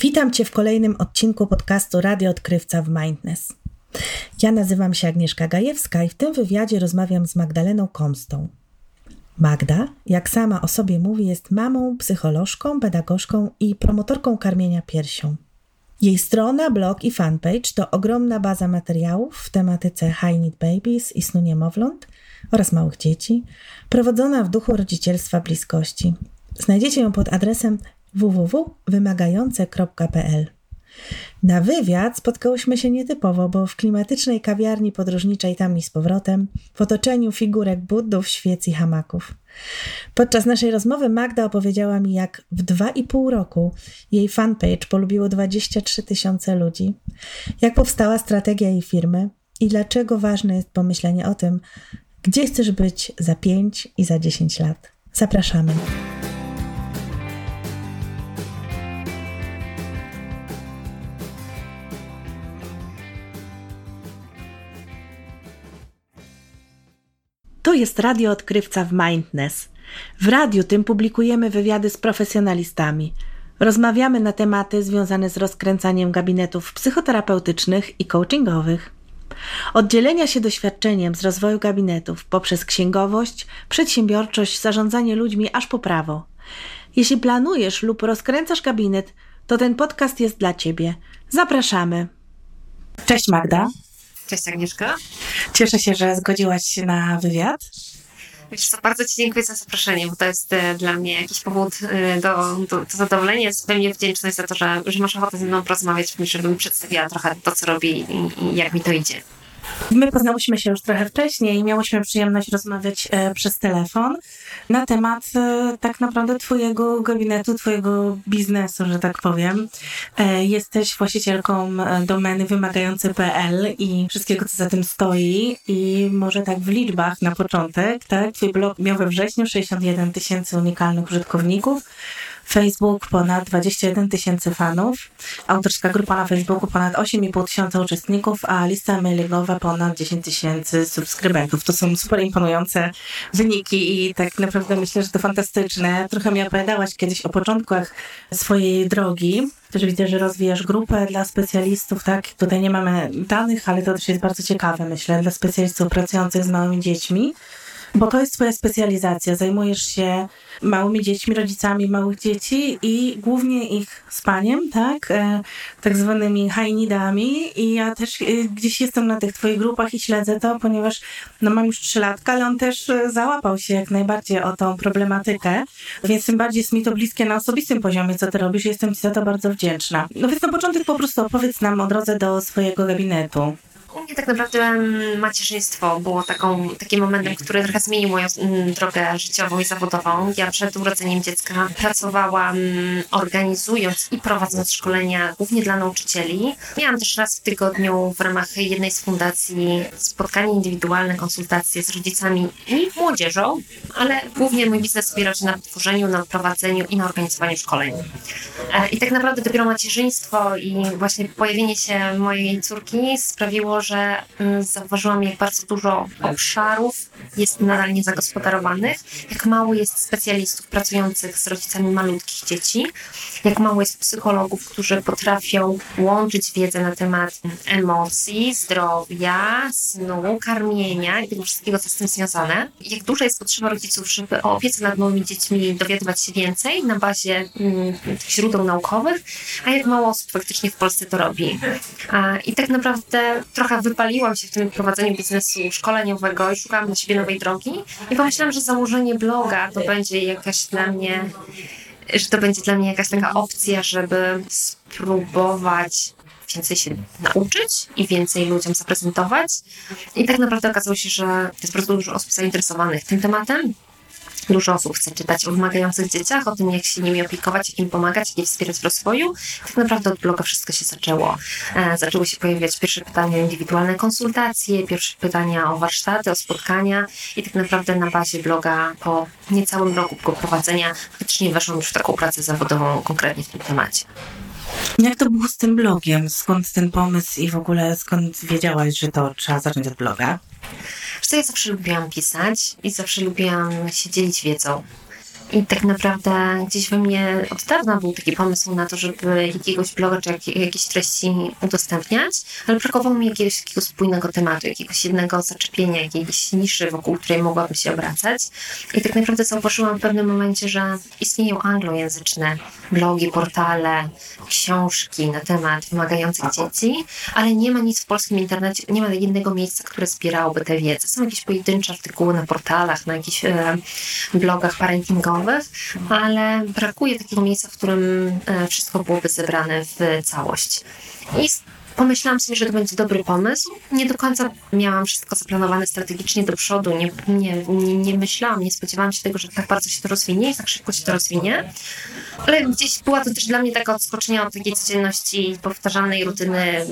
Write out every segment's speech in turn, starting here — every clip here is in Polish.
Witam Cię w kolejnym odcinku podcastu Radio Odkrywca w Mindness. Ja nazywam się Agnieszka Gajewska i w tym wywiadzie rozmawiam z Magdaleną Komstą. Magda, jak sama o sobie mówi, jest mamą, psycholożką, pedagogzką i promotorką karmienia piersią. Jej strona, blog i fanpage to ogromna baza materiałów w tematyce High Need Babies i snu niemowląt oraz małych dzieci, prowadzona w duchu rodzicielstwa bliskości. Znajdziecie ją pod adresem www.wymagające.pl. Na wywiad spotkałyśmy się nietypowo, bo w klimatycznej kawiarni podróżniczej tam i z powrotem, w otoczeniu figurek buddów, świec i hamaków. Podczas naszej rozmowy Magda opowiedziała mi, jak w dwa i pół roku jej fanpage polubiło 23 tysiące ludzi, jak powstała strategia jej firmy i dlaczego ważne jest pomyślenie o tym, gdzie chcesz być za 5 i za 10 lat. Zapraszamy. Jest Radio Odkrywca w Mindness. W radiu tym publikujemy wywiady z profesjonalistami. Rozmawiamy na tematy związane z rozkręcaniem gabinetów psychoterapeutycznych i coachingowych. Oddzielenia się doświadczeniem z rozwoju gabinetów poprzez księgowość, przedsiębiorczość, zarządzanie ludźmi aż po prawo. Jeśli planujesz lub rozkręcasz gabinet, to ten podcast jest dla Ciebie. Zapraszamy. Cześć Magda. Cześć Agnieszka. Cieszę się, że zgodziłaś się na wywiad. Wiesz co, bardzo Ci dziękuję za zaproszenie, bo to jest e, dla mnie jakiś powód e, do, do, do zadowolenia. Jest pewnie wdzięczność za to, że, że masz ochotę ze mną porozmawiać, żebym przedstawiła trochę to, co robię i, i jak mi to idzie. My poznałyśmy się już trochę wcześniej i miałyśmy przyjemność rozmawiać e, przez telefon na temat e, tak naprawdę Twojego gabinetu, Twojego biznesu, że tak powiem. E, jesteś właścicielką e, domeny wymagające.pl i wszystkiego, co za tym stoi. I może tak w liczbach na początek, tak? Twój blog miał we wrześniu 61 tysięcy unikalnych użytkowników. Facebook ponad 21 tysięcy fanów, autorska grupa na Facebooku ponad 8,5 tysiąca uczestników, a lista mailingowa ponad 10 tysięcy subskrybentów. To są super imponujące wyniki i tak naprawdę myślę, że to fantastyczne. Trochę mi opowiadałaś kiedyś o początkach swojej drogi. Też widzę, że rozwijasz grupę dla specjalistów, tak? Tutaj nie mamy danych, ale to też jest bardzo ciekawe, myślę, dla specjalistów pracujących z małymi dziećmi. Bo to jest twoja specjalizacja. Zajmujesz się małymi dziećmi, rodzicami małych dzieci i głównie ich spaniem, tak? E, tak zwanymi high I ja też e, gdzieś jestem na tych twoich grupach i śledzę to, ponieważ no mam już trzy latka, ale on też e, załapał się jak najbardziej o tą problematykę, więc tym bardziej jest mi to bliskie na osobistym poziomie, co ty robisz. Jestem ci za to bardzo wdzięczna. No więc na początek po prostu opowiedz nam o drodze do swojego gabinetu. U mnie tak naprawdę macierzyństwo było taką, takim momentem, który trochę zmienił moją mm, drogę życiową i zawodową. Ja przed urodzeniem dziecka pracowałam organizując i prowadząc szkolenia głównie dla nauczycieli. Miałam też raz w tygodniu w ramach jednej z fundacji spotkanie indywidualne, konsultacje z rodzicami i młodzieżą, ale głównie mój biznes opierał się na tworzeniu, na prowadzeniu i na organizowaniu szkoleń. E, I tak naprawdę dopiero macierzyństwo i właśnie pojawienie się mojej córki sprawiło, że mm, zauważyłam, jak bardzo dużo obszarów jest nadal niezagospodarowanych, jak mało jest specjalistów pracujących z rodzicami malutkich dzieci, jak mało jest psychologów, którzy potrafią łączyć wiedzę na temat emocji, zdrowia, snu, karmienia i tego wszystkiego, co z tym związane. Jak duża jest potrzeba rodziców, żeby o opiece nad małymi dziećmi dowiadywać się więcej na bazie mm, źródeł naukowych, a jak mało osób faktycznie w Polsce to robi. A, I tak naprawdę trochę wypaliłam się w tym prowadzeniu biznesu szkoleniowego i szukałam dla siebie nowej drogi i pomyślałam, że założenie bloga to będzie jakaś dla mnie, że to będzie dla mnie jakaś taka opcja, żeby spróbować więcej się nauczyć i więcej ludziom zaprezentować. I tak naprawdę okazało się, że jest bardzo dużo osób zainteresowanych tym tematem. Dużo osób chce czytać o wymagających dzieciach, o tym, jak się nimi opiekować, jak im pomagać, jak je wspierać w rozwoju. Tak naprawdę od bloga wszystko się zaczęło. E, zaczęły się pojawiać pierwsze pytania o indywidualne konsultacje, pierwsze pytania o warsztaty, o spotkania i tak naprawdę na bazie bloga po niecałym roku prowadzenia faktycznie weszłam już w taką pracę zawodową konkretnie w tym temacie. Jak to było z tym blogiem? Skąd ten pomysł i w ogóle skąd wiedziałaś, że to trzeba zacząć od bloga? Wiesz co, ja zawsze lubiłam pisać i zawsze lubiłam się dzielić wiedzą. I tak naprawdę gdzieś we mnie od dawna był taki pomysł na to, żeby jakiegoś bloga czy jak, jakieś treści udostępniać, ale brakowało mi jakiegoś takiego spójnego tematu, jakiegoś jednego zaczepienia, jakiejś niszy, wokół której mogłabym się obracać. I tak naprawdę zauważyłam w pewnym momencie, że istnieją anglojęzyczne blogi, portale, książki na temat wymagających dzieci, ale nie ma nic w polskim internecie, nie ma jednego miejsca, które zbierałoby tę wiedzę. Są jakieś pojedyncze artykuły na portalach, na jakichś e, blogach parentingowych, ale brakuje takiego miejsca, w którym e, wszystko byłoby zebrane w całość. I pomyślałam sobie, że to będzie dobry pomysł. Nie do końca miałam wszystko zaplanowane strategicznie do przodu. Nie, nie, nie, nie myślałam, nie spodziewałam się tego, że tak bardzo się to rozwinie i tak szybko się to rozwinie. Ale gdzieś była to też dla mnie taka odskocznia od takiej codzienności, powtarzalnej rutyny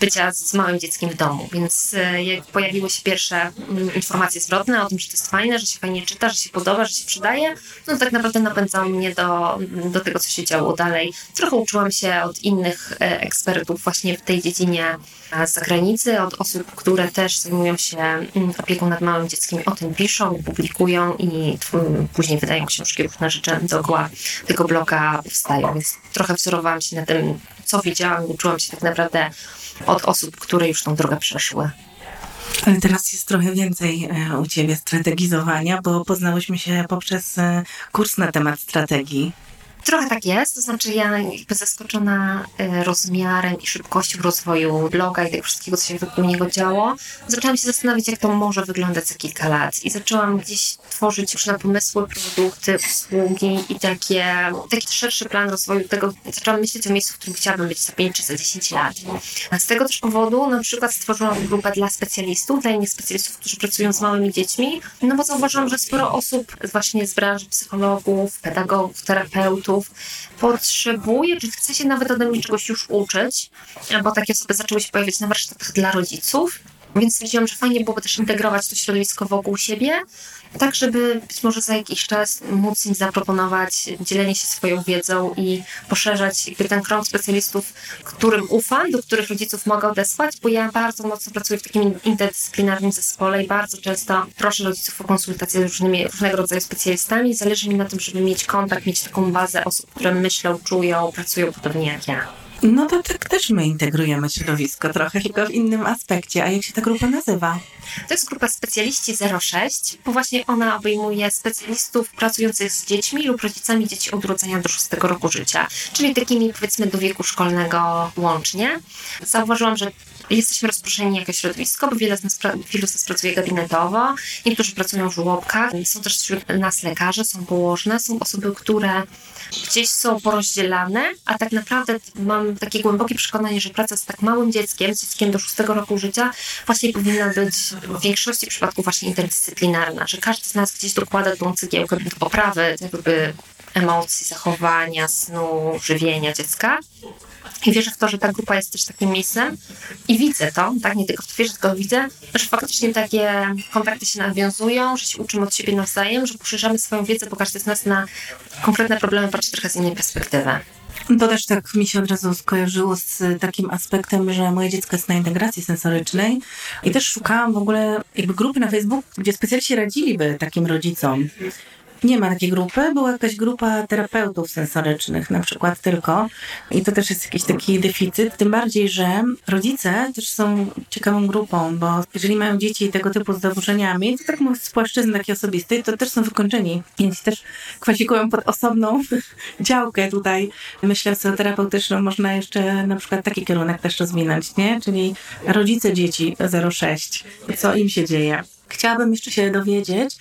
bycia z małym dzieckiem w domu. Więc e, jak pojawiły się pierwsze mm, informacje zwrotne o tym, że to jest fajne, że się fajnie czyta, że się podoba, że się przydaje, no tak naprawdę napędzało mnie do, do tego, co się działo dalej. Trochę uczyłam się od innych e, ekspertów właśnie w tej dziedzinie z zagranicy, od osób, które też zajmują się mm, opieką nad małym dzieckiem, o tym piszą, publikują i później wydają książki różne rzeczy dookoła tego bloga powstają. Więc trochę wzorowałam się na tym, co widziałam uczyłam się tak naprawdę od osób, które już tą drogę przeszły. Ale teraz jest trochę więcej e, u Ciebie strategizowania, bo poznałyśmy się poprzez e, kurs na temat strategii. Trochę tak jest, to znaczy ja jakby zaskoczona e, rozmiarem i szybkością rozwoju bloga i tego wszystkiego, co się wokół niego działo, zaczęłam się zastanawiać, jak to może wyglądać za kilka lat. I zaczęłam gdzieś tworzyć już na pomysły, produkty, usługi i takie, taki szerszy plan rozwoju tego. Zaczęłam myśleć o miejscu, w którym chciałabym być za 5 czy za 10 lat. A z tego też powodu na przykład stworzyłam grupę dla specjalistów, dla innych specjalistów, którzy pracują z małymi dziećmi, no bo zauważyłam, że sporo osób właśnie z branży psychologów, pedagogów, terapeutów, potrzebuje, czy chce się nawet ode mnie czegoś już uczyć, bo takie osoby zaczęły się pojawiać na warsztatach dla rodziców, więc stwierdziłam, że fajnie byłoby też integrować to środowisko wokół siebie, tak żeby być może za jakiś czas móc im zaproponować dzielenie się swoją wiedzą i poszerzać jakby ten krąg specjalistów, którym ufam, do których rodziców mogę odesłać, bo ja bardzo mocno pracuję w takim interdyscyplinarnym zespole i bardzo często proszę rodziców o konsultacje z różnymi, różnego rodzaju specjalistami. Zależy mi na tym, żeby mieć kontakt, mieć taką bazę osób, które myślą, czują, pracują podobnie jak ja. No to tak też my integrujemy środowisko trochę, tylko w innym aspekcie. A jak się ta grupa nazywa? To jest grupa Specjaliści 06, bo właśnie ona obejmuje specjalistów pracujących z dziećmi lub rodzicami dzieci od urodzenia do 6 roku życia, czyli takimi powiedzmy do wieku szkolnego łącznie. Zauważyłam, że jesteśmy rozproszeni jako środowisko, bo wiele z nas, wielu z nas pracuje gabinetowo, niektórzy pracują w żłobkach, są też wśród nas lekarze, są położne, są osoby, które gdzieś są porozdzielane, a tak naprawdę mam takie głębokie przekonanie, że praca z tak małym dzieckiem, z dzieckiem do 6 roku życia, właśnie powinna być w większości przypadków właśnie interdyscyplinarna, że każdy z nas gdzieś dokłada tą cegiełkę do poprawy jakby emocji, zachowania, snu, żywienia dziecka. I wierzę w to, że ta grupa jest też takim miejscem i widzę to, tak, nie tylko w to tylko widzę, że faktycznie takie kontakty się nawiązują, że się uczymy od siebie nawzajem, że poszerzamy swoją wiedzę, bo każdy z nas na konkretne problemy patrzy trochę z innej perspektywy. To też tak mi się od razu skojarzyło z takim aspektem, że moje dziecko jest na integracji sensorycznej i też szukałam w ogóle jakby grupy na Facebooku, gdzie specjaliści radziliby takim rodzicom nie ma takiej grupy. Była jakaś grupa terapeutów sensorycznych, na przykład tylko. I to też jest jakiś taki deficyt. Tym bardziej, że rodzice też są ciekawą grupą, bo jeżeli mają dzieci tego typu z zaburzeniami, to tak mówię z płaszczyzny takiej osobistej, to też są wykończeni. Więc też kwalifikują pod osobną działkę tutaj. Myślę, że terapeutyczną można jeszcze na przykład taki kierunek też rozwinąć, nie? Czyli rodzice dzieci 06. Co im się dzieje? Chciałabym jeszcze się dowiedzieć,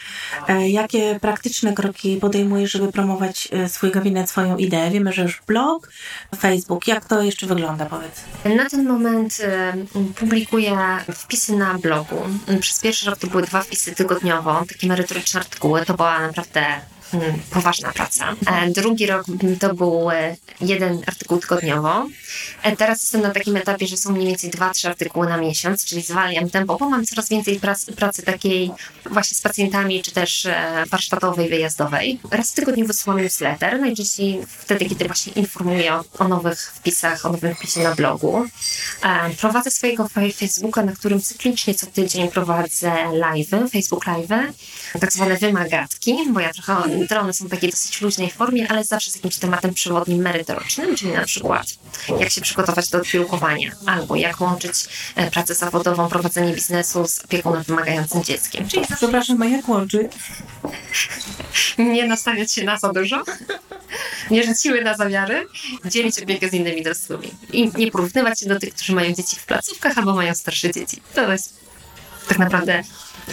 e, jakie praktyczne kroki podejmujesz, żeby promować e, swój gabinet, swoją ideę. Wiemy, że już blog, Facebook. Jak to jeszcze wygląda, powiedz? Na ten moment e, publikuję wpisy na blogu. Przez pierwszy rok to były dwa wpisy tygodniowo, takie merytoryczne artykuły. To była naprawdę poważna praca. E, drugi rok to był e, jeden artykuł tygodniowo. E, teraz jestem na takim etapie, że są mniej więcej dwa, trzy artykuły na miesiąc, czyli zwalniam tempo, bo mam coraz więcej pracy, pracy takiej właśnie z pacjentami, czy też warsztatowej, wyjazdowej. Raz w tygodniu wysyłam newsletter, najczęściej wtedy, kiedy właśnie informuję o, o nowych wpisach, o nowym wpisie na blogu. Prowadzę swojego Facebooka, na którym cyklicznie co tydzień prowadzę live'y, Facebook live'y, tak zwane wymagatki, bo ja trochę one są w takiej dosyć luźnej formie, ale zawsze z jakimś tematem przewodnim, merytorycznym, czyli na przykład jak się przygotować do odpiłkowania, albo jak łączyć e, pracę zawodową, prowadzenie biznesu z opieką nad wymagającym dzieckiem. Czyli Przepraszam, a jak łączyć? nie nastawiać się na za dużo, nie rzuciły na zamiary, dzielić opiekę z innymi dorosłymi i nie porównywać się do tych, którzy mają dzieci w placówkach albo mają starsze dzieci. To jest tak naprawdę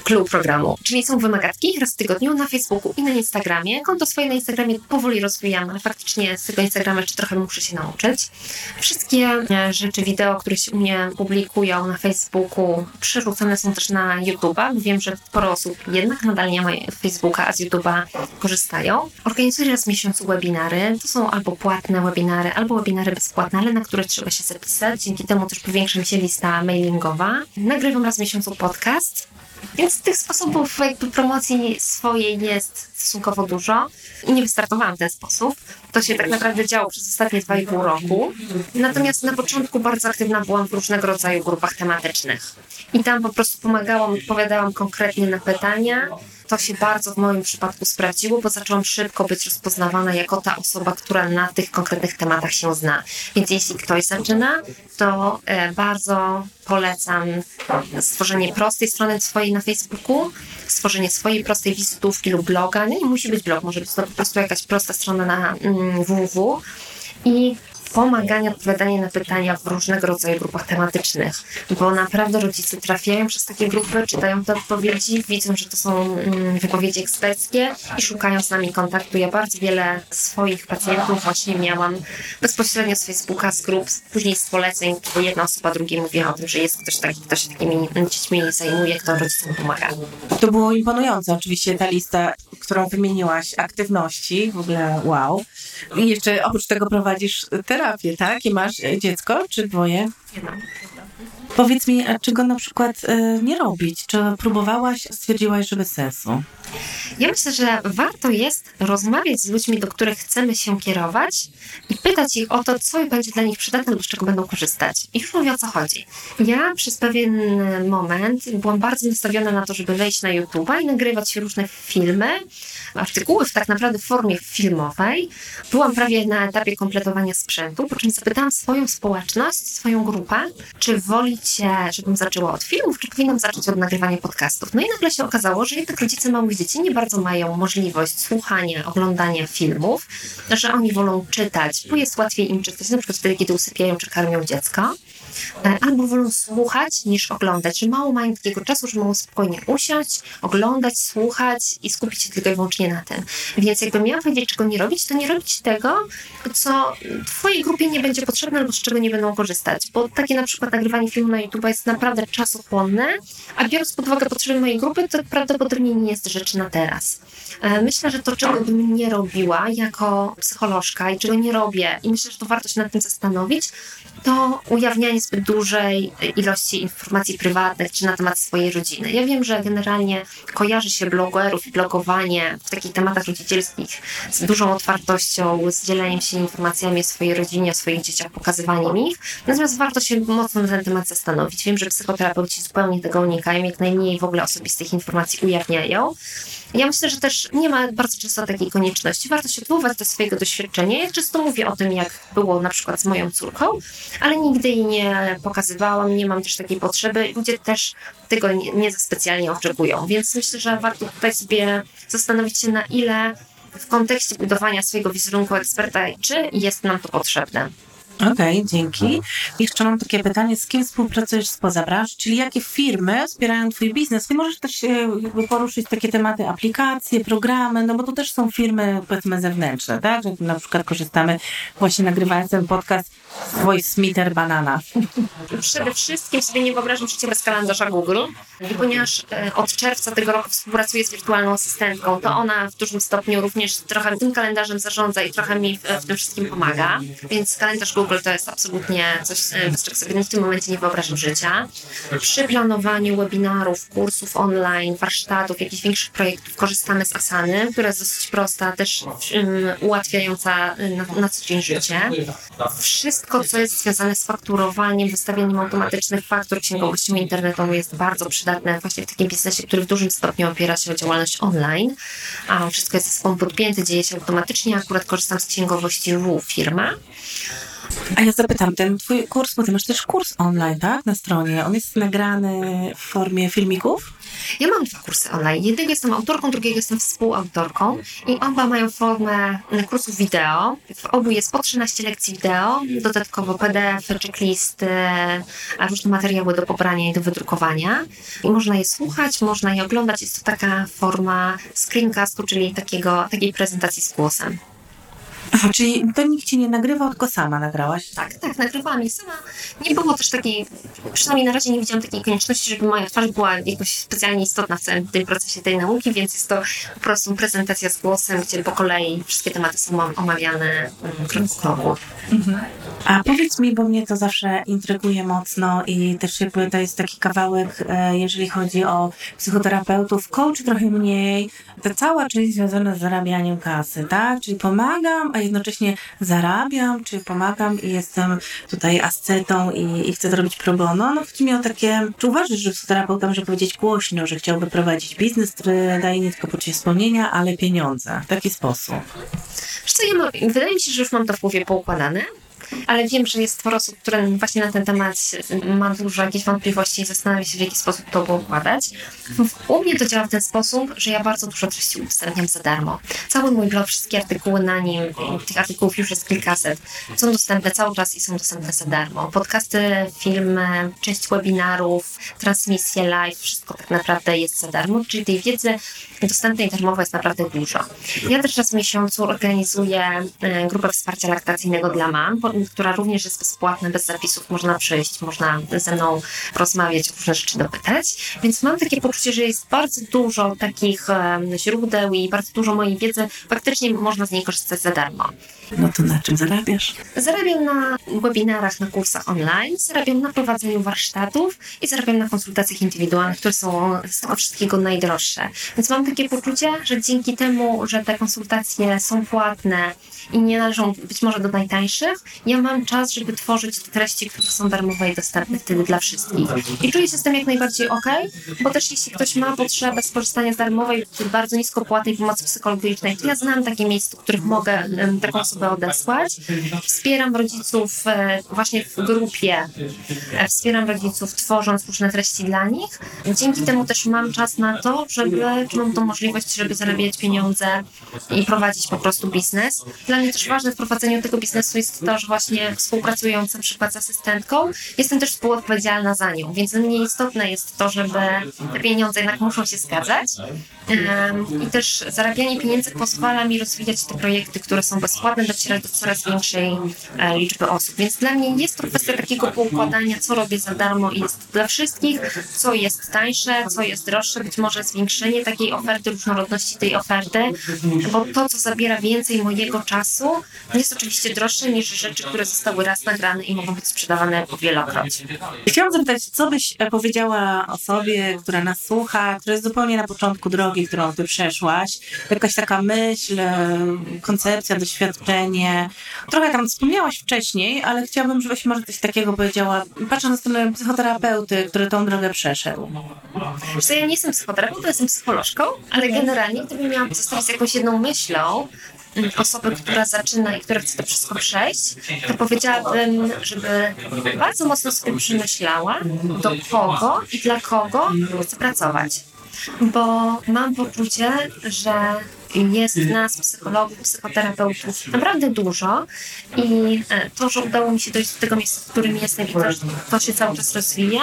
clue programu. Czyli są wymagatki raz w tygodniu na Facebooku i na Instagramie. Konto swoje na Instagramie powoli rozwijam, ale faktycznie z tego Instagrama jeszcze trochę muszę się nauczyć. Wszystkie e, rzeczy, wideo, które się u mnie publikują na Facebooku, przerzucone są też na YouTube'a. Wiem, że sporo osób jednak nadal nie ma Facebooka, a z YouTube'a korzystają. Organizuję raz w miesiącu webinary. To są albo płatne webinary, albo webinary bezpłatne, ale na które trzeba się zapisać. Dzięki temu też powiększa mi się lista mailingowa. Nagrywam raz w miesiącu podcast. Więc tych sposobów jakby promocji swojej jest stosunkowo dużo i nie wystartowałam w ten sposób. To się tak naprawdę działo przez ostatnie 2,5 roku. Natomiast na początku bardzo aktywna byłam w różnego rodzaju grupach tematycznych. I tam po prostu pomagałam, odpowiadałam konkretnie na pytania. To się bardzo w moim przypadku sprawdziło, bo zaczęłam szybko być rozpoznawana jako ta osoba, która na tych konkretnych tematach się zna. Więc jeśli ktoś zaczyna, to e, bardzo polecam stworzenie prostej strony swojej na Facebooku, stworzenie swojej prostej wizytówki lub bloga. Nie, nie musi być blog, może być to po prostu jakaś prosta strona na mm, www. I pomaganie, odpowiadanie na pytania w różnego rodzaju grupach tematycznych, bo naprawdę rodzice trafiają przez takie grupy, czytają te odpowiedzi, widzą, że to są mm, wypowiedzi eksperckie i szukają z nami kontaktu. Ja bardzo wiele swoich pacjentów właśnie miałam bezpośrednio z Facebooka, z grup, później z poleceń, bo jedna osoba drugiej mówiła o tym, że jest ktoś taki, kto się takimi dziećmi zajmuje, kto rodzicom pomaga. To było imponujące oczywiście ta lista, którą wymieniłaś, aktywności, w ogóle wow. I jeszcze oprócz tego prowadzisz terapię, tak? I masz dziecko, czy dwoje? Powiedz mi, a czego na przykład y, nie robić? Czy próbowałaś, stwierdziłaś, że bez sensu? Ja myślę, że warto jest rozmawiać z ludźmi, do których chcemy się kierować i pytać ich o to, co będzie dla nich przydatne lub z czego będą korzystać. I już mówię o co chodzi. Ja przez pewien moment byłam bardzo nastawiona na to, żeby wejść na YouTube'a i nagrywać różne filmy, artykuły w tak naprawdę w formie filmowej. Byłam prawie na etapie kompletowania sprzętu, po czym zapytałam swoją społeczność, swoją grupę, czy wolicie, żebym zaczęła od filmów, czy powinnam zacząć od nagrywania podcastów. No i nagle się okazało, że jednak rodzice małych dzieci nie bardzo mają możliwość słuchania, oglądania filmów, że oni wolą czytać, bo jest łatwiej im czytać, na przykład wtedy, kiedy usypiają czy karmią dziecko. Albo wolą słuchać niż oglądać, że mało mają takiego czasu, że mogą spokojnie usiąść, oglądać, słuchać i skupić się tylko i wyłącznie na tym. Więc jakby miała powiedzieć, czego nie robić, to nie robić tego, co Twojej grupie nie będzie potrzebne albo z czego nie będą korzystać. Bo takie na przykład nagrywanie filmu na YouTube jest naprawdę czasochłonne, a biorąc pod uwagę potrzeby mojej grupy, to prawdopodobnie nie jest rzecz na teraz. E, myślę, że to, czego bym nie robiła jako psycholożka i czego nie robię, i myślę, że to warto się nad tym zastanowić, to ujawnianie zbyt dużej ilości informacji prywatnych czy na temat swojej rodziny. Ja wiem, że generalnie kojarzy się blogerów i blogowanie w takich tematach rodzicielskich z dużą otwartością, z dzieleniem się informacjami o swojej rodzinie, o swoich dzieciach, pokazywaniem ich. Natomiast warto się mocno na ten temat zastanowić. Wiem, że psychoterapeuci zupełnie tego unikają, jak najmniej w ogóle osobistych informacji ujawniają. Ja myślę, że też nie ma bardzo często takiej konieczności. Warto się odwoływać do swojego doświadczenia. Ja często mówię o tym, jak było na przykład z moją córką, ale nigdy jej nie pokazywałam, nie mam też takiej potrzeby. Ludzie też tego nie, nie za specjalnie oczekują, więc myślę, że warto tutaj sobie zastanowić się, na ile w kontekście budowania swojego wizerunku eksperta, czy jest nam to potrzebne. Okej, okay, dzięki. Jeszcze mam takie pytanie, z kim współpracujesz spoza branży, czyli jakie firmy wspierają Twój biznes? I możesz też jakby poruszyć takie tematy, aplikacje, programy, no bo to też są firmy, powiedzmy, zewnętrzne, tak? Że na przykład korzystamy, właśnie nagrywając ten podcast, Voice Meter Banana. Przede wszystkim sobie nie wyobrażam życia bez kalendarza Google, ponieważ e, od czerwca tego roku współpracuję z wirtualną asystentką, to ona w dużym stopniu również trochę tym kalendarzem zarządza i trochę mi w, w tym wszystkim pomaga, więc kalendarz Google Google to jest absolutnie coś, e, bez czego sobie w tym momencie nie wyobrażam życia. Przy planowaniu webinarów, kursów online, warsztatów, jakichś większych projektów korzystamy z Asany, która jest dosyć prosta, też um, ułatwiająca na, na co dzień życie. Wszystko, co jest związane z fakturowaniem, wystawianiem automatycznych faktur księgowością internetową jest bardzo przydatne właśnie w takim biznesie, który w dużym stopniu opiera się o działalność online, a wszystko jest ze sobą podpięte, dzieje się automatycznie. Akurat korzystam z księgowości W firma. A ja zapytam, ten twój kurs, bo ty masz też kurs online, tak? Na stronie. On jest nagrany w formie filmików? Ja mam dwa kursy online. Jednego jestem autorką, drugiego jestem współautorką i oba mają formę kursów wideo. W obu jest po 13 lekcji wideo, dodatkowo PDF, checklisty, a różne materiały do pobrania i do wydrukowania. I można je słuchać, można je oglądać. Jest to taka forma screencastu, czyli takiego, takiej prezentacji z głosem. Aha, czyli to nikt ci nie nagrywał, tylko sama nagrałaś? Tak, tak, nagrywałam i sama. Nie było też takiej, przynajmniej na razie nie widziałam takiej konieczności, żeby moja twarz była jakoś specjalnie istotna w całym tym procesie tej nauki, więc jest to po prostu prezentacja z głosem, gdzie po kolei wszystkie tematy są omawiane mm, krok po kroku. Mhm. A powiedz mi, bo mnie to zawsze intryguje mocno i też jakby to jest taki kawałek, e, jeżeli chodzi o psychoterapeutów, coach trochę mniej, ta cała część związana z zarabianiem kasy, tak? Czyli pomagam, a jednocześnie zarabiam, czy pomagam i jestem tutaj ascetą i, i chcę zrobić pro bono. No chodzi mi o takie, czy uważasz, że psychoterapeuta może powiedzieć głośno, że chciałby prowadzić biznes, który daje nie tylko poczucie spełnienia, ale pieniądze w taki sposób? Wiesz co, ja mam, wydaje mi się, że już mam to w głowie poukładane ale wiem, że jest sporo osób, które właśnie na ten temat ma dużo jakichś wątpliwości i zastanawia się, w jaki sposób to układać. U mnie to działa w ten sposób, że ja bardzo dużo treści udostępniam za darmo. Cały mój blog, wszystkie artykuły na nim, tych artykułów już jest kilkaset, są dostępne cały czas i są dostępne za darmo. Podcasty, filmy, część webinarów, transmisje live, wszystko tak naprawdę jest za darmo, czyli tej wiedzy dostępnej darmowo jest naprawdę dużo. Ja też raz w miesiącu organizuję e, grupę wsparcia laktacyjnego dla mam, która również jest bezpłatna, bez zapisów, można przyjść, można ze mną rozmawiać, różne rzeczy dopytać. Więc mam takie poczucie, że jest bardzo dużo takich źródeł i bardzo dużo mojej wiedzy. Faktycznie można z niej korzystać za darmo. No to na czym zarabiasz? Zarabiam na webinarach, na kursach online, zarabiam na prowadzeniu warsztatów i zarabiam na konsultacjach indywidualnych, które są z tego wszystkiego najdroższe. Więc mam takie poczucie, że dzięki temu, że te konsultacje są płatne i nie należą być może do najtańszych, ja mam czas, żeby tworzyć treści, które są darmowe i dostępne wtedy dla wszystkich. I czuję się z tym jak najbardziej ok, bo też jeśli ktoś ma potrzebę skorzystania z darmowej, bardzo nisko płatnej pomocy psychologicznej, to ja znam takie miejsca, w których mogę taką osobę odesłać. Wspieram rodziców e, właśnie w grupie, e, wspieram rodziców tworząc różne treści dla nich. Dzięki temu też mam czas na to, żeby, mam tą możliwość, żeby zarabiać pieniądze i prowadzić po prostu biznes. Dla mnie też ważne w prowadzeniu tego biznesu jest to, że właśnie współpracując na przykład z asystentką, jestem też współodpowiedzialna za nią, więc mnie istotne jest to, żeby te pieniądze jednak muszą się zgadzać. I też zarabianie pieniędzy pozwala mi rozwijać te projekty, które są bezpłatne, docierać do coraz większej e, liczby osób. Więc dla mnie jest to kwestia takiego poukładania, co robię za darmo i jest dla wszystkich, co jest tańsze, co jest droższe, być może zwiększenie takiej oferty, różnorodności tej oferty, bo to, co zabiera więcej mojego czasu, jest oczywiście droższe niż rzeczy, które zostały raz nagrane i mogą być sprzedawane wielokrotnie. Chciałam zapytać, co byś e, powiedziała osobie, która nas słucha, która jest zupełnie na początku drogi, którą ty przeszłaś, jakaś taka myśl, e, koncepcja, doświadczenie. Trochę tam wspomniałaś wcześniej, ale chciałabym, żebyś może coś takiego powiedziała, patrząc na stronę psychoterapeuty, który tą drogę przeszedł. Wiesz ja nie jestem psychoterapeutą, jestem psycholożką, ale generalnie gdybym miała zostawić jakąś jedną myślą, osobę, która zaczyna i która chce to wszystko przejść, to powiedziałabym, żeby bardzo mocno sobie przemyślała, do kogo i dla kogo chce pracować. Bo mam poczucie, że jest nas, psychologów, psychoterapeutów, naprawdę dużo i e, to, że udało mi się dojść do tego miejsca, w którym jestem i to, to się cały czas rozwija,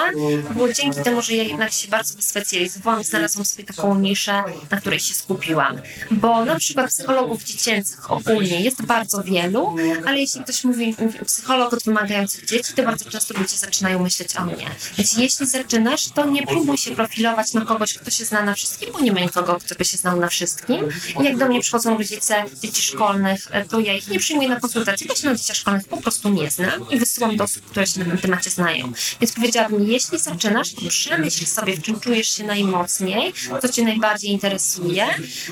było dzięki temu, że ja jednak się bardzo wyspecjalizowałam, znalazłam sobie taką niszę, na której się skupiłam. Bo na przykład psychologów dziecięcych ogólnie jest bardzo wielu, ale jeśli ktoś mówi psycholog od wymagających dzieci, to bardzo często ludzie zaczynają myśleć o mnie. Więc jeśli zaczynasz, to nie próbuj się profilować na kogoś, kto się zna na wszystkim, bo nie ma nikogo, kto by się znał na wszystkim Jak do mnie przychodzą rodzice dzieci szkolnych, e, to ja ich nie przyjmuję na konsultacje, bo się na dzieciach szkolnych po prostu nie znam i wysyłam do osób, które się na tym temacie znają. Więc powiedziałabym, jeśli zaczynasz, to przemyśl sobie, w czym czujesz się najmocniej, co cię najbardziej interesuje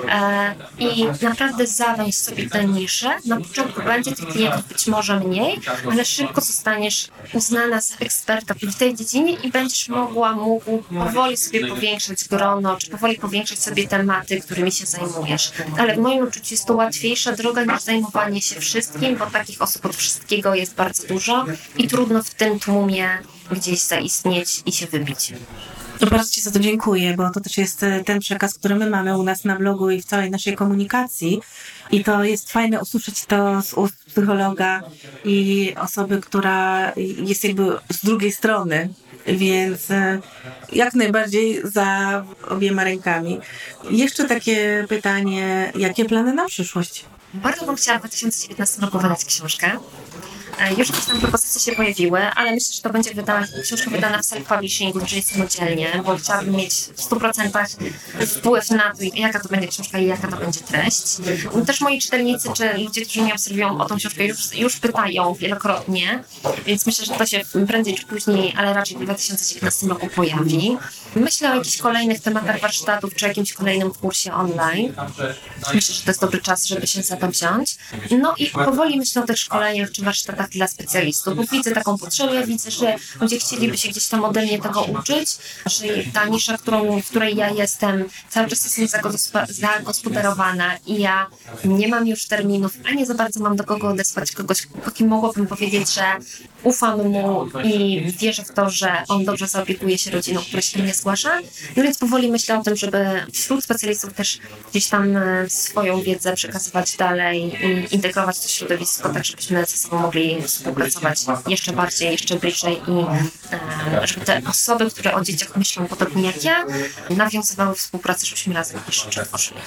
e, i naprawdę zawęź sobie tę niszę. Na początku będzie tych klientów być może mniej, ale szybko zostaniesz uznana za eksperta w tej dziedzinie i będziesz mogła, mógł powoli sobie powiększać grono, czy powoli powiększać sobie tematy, którymi się zajmujesz. Ale w moim uczuciu jest to łatwiejsza droga niż zajmowanie się wszystkim, bo takich osób od wszystkiego jest bardzo dużo i trudno w tym tłumie gdzieś zaistnieć i się wybić. Bardzo Ci za to dziękuję, bo to też jest e, ten przekaz, który my mamy u nas na blogu i w całej naszej komunikacji. I to jest fajne usłyszeć to z ust psychologa i osoby, która jest jakby z drugiej strony. Więc e, jak najbardziej za obiema rękami. Jeszcze takie pytanie, jakie plany na przyszłość? Bardzo bym chciała w 2019 roku wydać książkę. E, już jakieś tam propozycje się pojawiły, ale myślę, że to będzie wydana, książka wydana w self-publishingu, czyli samodzielnie, bo chciałabym mieć w 100% wpływ na to, jaka to będzie książka i jaka to będzie treść. Też moi czytelnicy, czy ludzie, którzy mnie obserwują o tą książkę, już, już pytają wielokrotnie, więc myślę, że to się prędzej czy później, ale raczej w 2019 roku pojawi. Myślę o jakichś kolejnych tematach warsztatów, czy jakimś kolejnym kursie online. Myślę, że to jest dobry czas, żeby się za to wziąć. No i powoli myślę o tych szkoleniach, czy warsztatach dla specjalistów, bo widzę taką potrzebę, widzę, że ludzie chcieliby się gdzieś tam ode mnie tego uczyć, że ta nisza, którą, w której ja jestem, cały czas jest zagospodarowana i ja nie mam już terminów, a nie za bardzo mam do kogo odesłać kogoś, o kim mogłabym powiedzieć, że ufam mu i wierzę w to, że on dobrze zaopiekuje się rodziną, która się do mnie zgłasza. No więc powoli myślę o tym, żeby wśród specjalistów też gdzieś tam e, swoją wiedzę przekazywać dalej i integrować to środowisko, tak żebyśmy ze sobą mogli współpracować jeszcze bardziej, jeszcze bliżej i e, żeby te osoby, które o dzieciach myślą podobnie jak ja, nawiązywały współpracę, żebyśmy razem jeszcze tworzyli.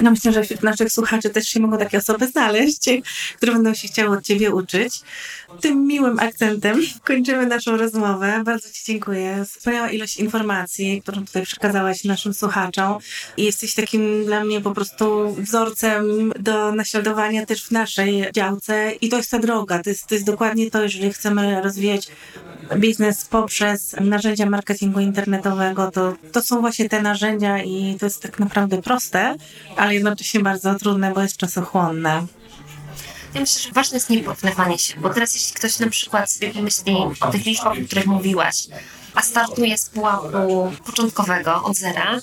No myślę, że wśród naszych słuchaczy też się mogą takie osoby znaleźć, które będą się chciały od Ciebie uczyć. Tym miłym akcentem kończymy naszą rozmowę. Bardzo Ci dziękuję. Wspaniała ilość informacji, którą tutaj przekazałaś naszym słuchaczom i jesteś takim dla mnie po prostu wzorcem do naśladowania też w naszej działce i to jest ta droga. To jest, to jest dokładnie to, jeżeli chcemy rozwijać biznes poprzez narzędzia marketingu internetowego, to, to są właśnie te narzędzia i to jest tak naprawdę proste, ale jednocześnie bardzo trudne, bo jest czasochłonne. Ja myślę, że ważne jest nie podlewanie się, bo teraz jeśli ktoś na przykład sobie pomyśli o tych liczbach, o których mówiłaś, a startuje z pułapu początkowego od zera,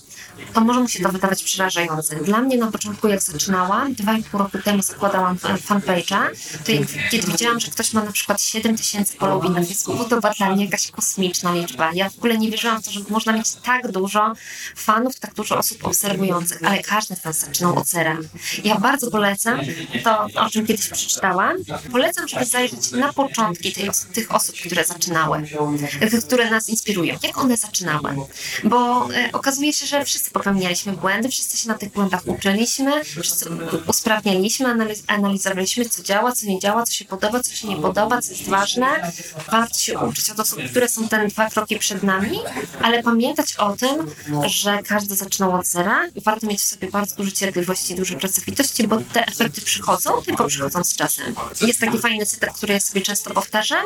to może mu się to wydawać przerażające. Dla mnie na początku, jak zaczynałam, dwa i pół roku temu zakładałam fanpage'a, to jak, kiedy widziałam, że ktoś ma na przykład 7 tysięcy polubień na Facebooku, to była dla mnie jakaś kosmiczna liczba. Ja w ogóle nie wierzyłam w to, że można mieć tak dużo fanów, tak dużo osób obserwujących, ale każdy nas zaczynał od zera. Ja bardzo polecam to, o czym kiedyś przeczytałam. Polecam, żeby zajrzeć na początki tej, tych osób, które zaczynały, które nas inspirują. Jak one zaczynały? Bo e, okazuje się, że wszyscy popełnialiśmy błędy, wszyscy się na tych błędach uczyliśmy, wszyscy usprawnialiśmy, analiz analizowaliśmy, co działa, co nie działa, co się podoba, co się nie podoba, co jest ważne. Warto się uczyć od osób, które są ten dwa kroki przed nami, ale pamiętać o tym, że każdy zaczynał od zera i warto mieć w sobie bardzo dużo cierpliwości, dużo pracowitości, bo te efekty przychodzą, tylko przychodzą z czasem. Jest taki fajny cytat, który ja sobie często powtarzam.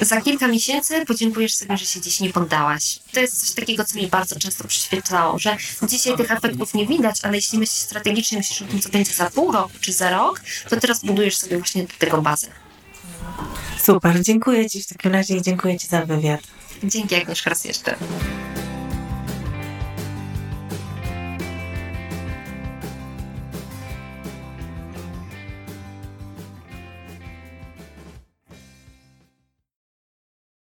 Za kilka miesięcy podziękujesz sobie, że się dziś nie poddałaś. To jest coś takiego, co mi bardzo często przyświecało, że Dzisiaj tych efektów nie widać, ale jeśli myślisz strategicznie, myślisz o tym, co będzie za pół roku czy za rok, to teraz budujesz sobie właśnie do tego bazę. Super, dziękuję Ci w takim razie i dziękuję Ci za wywiad. Dzięki Agnieszka raz jeszcze.